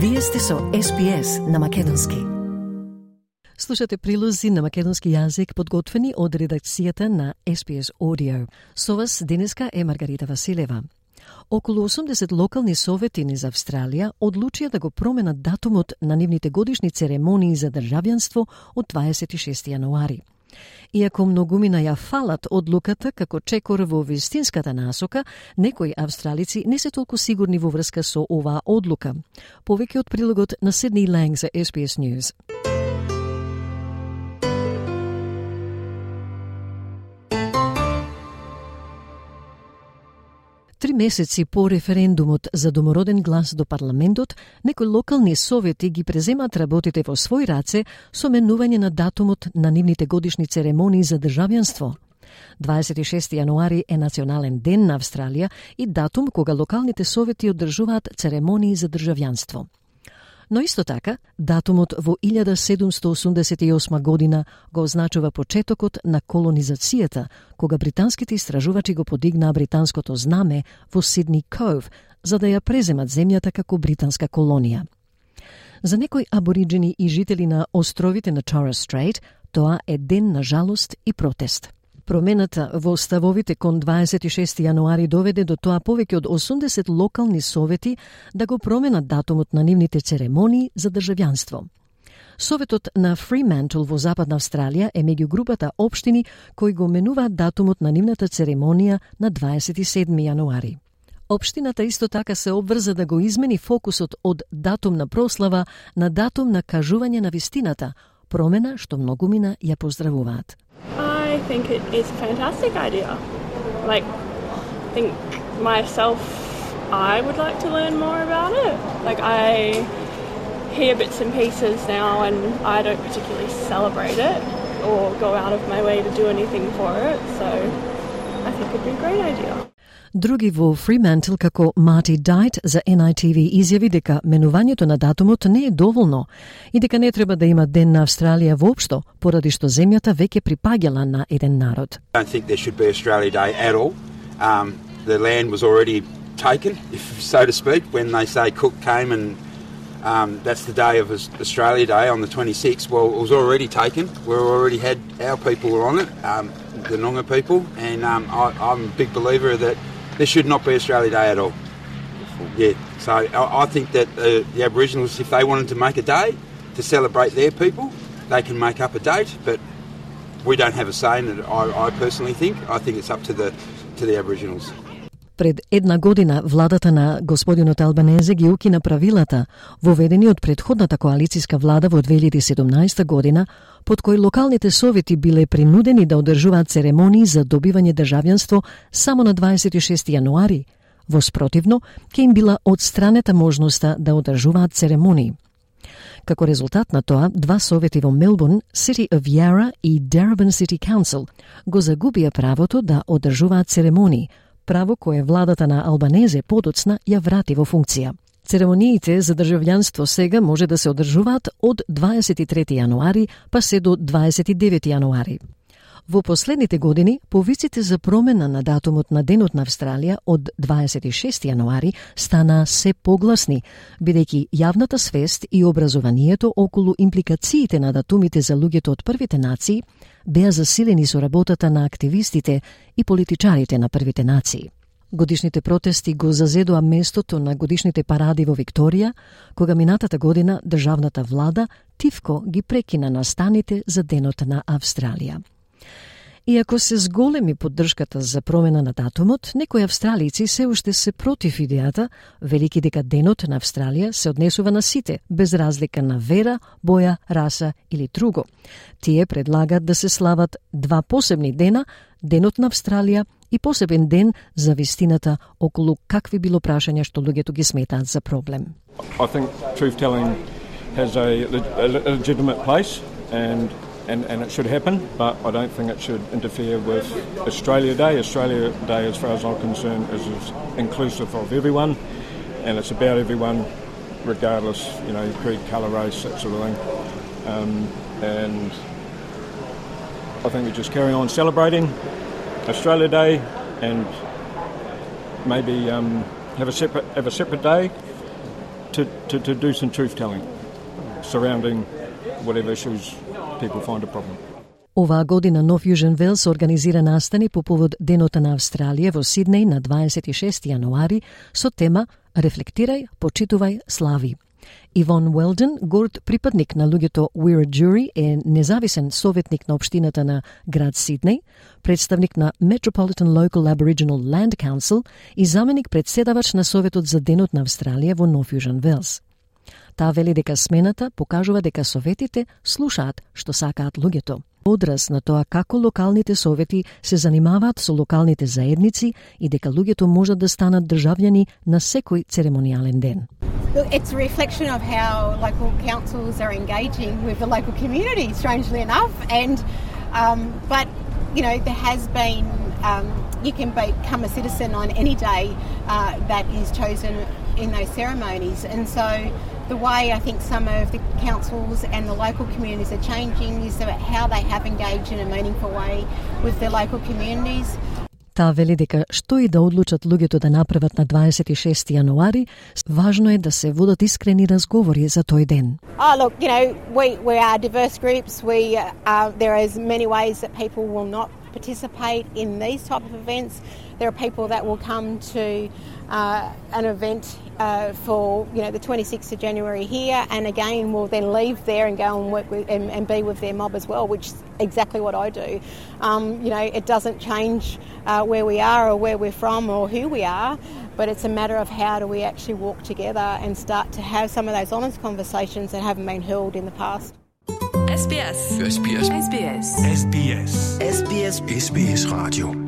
Вие сте со SPS на Македонски. Слушате прилози на македонски јазик подготвени од редакцијата на SPS Audio. Со вас денеска е Маргарита Василева. Околу 80 локални совети низ Австралија одлучија да го променат датумот на нивните годишни церемонии за државјанство од 26 јануари. Иако многумина ја фалат одлуката како чекор во вистинската насока, некои австралици не се толку сигурни во врска со оваа одлука. Повеќе од прилогот на Сидни Ланг за SBS News. Месеци по референдумот за домороден глас до парламентот, некои локални совети ги преземат работите во свој раце со менување на датумот на нивните годишни церемонии за државјанство. 26 јануари е национален ден на Австралија и датум кога локалните совети одржуваат церемонии за државјанство. Но исто така, датумот во 1788 година го означува почетокот на колонизацијата, кога британските истражувачи го подигнаа британското знаме во Сидни Ков, за да ја преземат земјата како британска колонија. За некои абориджини и жители на островите на Торрес Стрейт, тоа е ден на жалост и протест. Промената во ставовите кон 26 јануари доведе до тоа повеќе од 80 локални совети да го променат датумот на нивните церемонии за државјанство. Советот на Fremantle во Западна Австралија е меѓу групата општини кои го менуваат датумот на нивната церемонија на 27 јануари. Општината исто така се обврза да го измени фокусот од датум на прослава на датум на кажување на вистината, промена што многумина ја поздравуваат. I think it is a fantastic idea. Like, I think myself, I would like to learn more about it. Like, I hear bits and pieces now, and I don't particularly celebrate it or go out of my way to do anything for it. So, I think it'd be a great idea. Други во Fremantle како Мати Дайт за NITV изјави дека менувањето на датумот не е доволно и дека не треба да има ден на Австралија воопшто, поради што земјата веќе припаѓала на еден народ. I don't think there should be Australia Day at all. Um, the land was already taken, if so to speak, when they say Cook came and um, that's the day of Australia Day on the 26th. Well, it was already taken. We already had our people were on it, um, the Noongar people, and um, I, I'm a big believer that there should not be Australia Day at all. Yeah, so I, I think that uh, the Aboriginals, if they wanted to make a day to celebrate their people, they can make up a date, but we don't have a say in it. I, I personally think. I think it's up to the to the Aboriginals. Пред една година владата на господинот Албанезе ги укина правилата воведени од предходната коалициска влада во 2017 година, под кои локалните совети биле принудени да одржуваат церемонии за добивање државјанство само на 26 јануари. Во спротивно, ке им била одстранета можноста да одржуваат церемонии. Како резултат на тоа, два совети во Мелбурн, City of Yarra и Darabin City Council, го загубија правото да одржуваат церемонии, право кое владата на Албанезе подоцна ја врати во функција. Церемониите за државјанство сега може да се одржуваат од 23 јануари па се до 29 јануари. Во последните години, повиците за промена на датумот на Денот на Австралија од 26 јануари стана се погласни, бидејќи јавната свест и образованието околу импликациите на датумите за луѓето од првите нации беа засилени со работата на активистите и политичарите на првите нации. Годишните протести го зазедоа местото на годишните паради во Викторија, кога минатата година државната влада тивко ги прекина настаните за Денот на Австралија. Иако се зголеми поддршката за промена на датумот, некои австралици се уште се против идејата, велики дека денот на Австралија се однесува на сите, без разлика на вера, боја, раса или друго. Тие предлагат да се слават два посебни дена, денот на Австралија и посебен ден за вистината околу какви било прашања што луѓето ги сметаат за проблем. I think truth telling has a, a legitimate place and and, and it should happen, but I don't think it should interfere with Australia Day. Australia Day, as far as I'm concerned, is, is inclusive of everyone, and it's about everyone, regardless, you know, creed, colour, race, that sort of thing. Um, and I think we just carry on celebrating Australia Day, and maybe um, have a separate have a separate day to, to, to do some truth telling surrounding whatever issues people find a problem. Оваа година Нов Јужен Велс организира настани по повод Денот на Австралија во Сиднеј на 26 јануари со тема Рефлектирај, почитувај, слави. Ивон Уелден, горд припадник на луѓето We're a Jury, е независен советник на општината на град Сиднеј, представник на Metropolitan Local Aboriginal Land Council и заменик председавач на Советот за Денот на Австралија во Нов Јужен Велс. Таа вели дека смената покажува дека советите слушаат што сакаат луѓето одраз на тоа како локалните совети се занимаваат со локалните заедници и дека луѓето можат да станат државјани на секој церемонијален ден. It's a reflection of how local councils are engaging with the local community, strangely enough. And um, but you know there has been um, you can become a citizen on any day uh, that is chosen in those ceremonies, and so the way I think some of the councils and the local communities are changing is about how they have engaged in a meaningful way with their local communities. Таа вели дека што и да одлучат луѓето да направат на 26 јануари, важно е да се водат искрени разговори за тој ден. Oh, look, you know, we, we are diverse groups. We, uh, there is many ways that people will not participate in these type of events. There are people that will come to uh, an event uh, for you know the 26th of January here, and again will then leave there and go and work with and, and be with their mob as well, which is exactly what I do. Um, you know, it doesn't change uh, where we are or where we're from or who we are, but it's a matter of how do we actually walk together and start to have some of those honest conversations that haven't been held in the past. SBS. SBS. SBS. SBS. SBS. SBS Radio.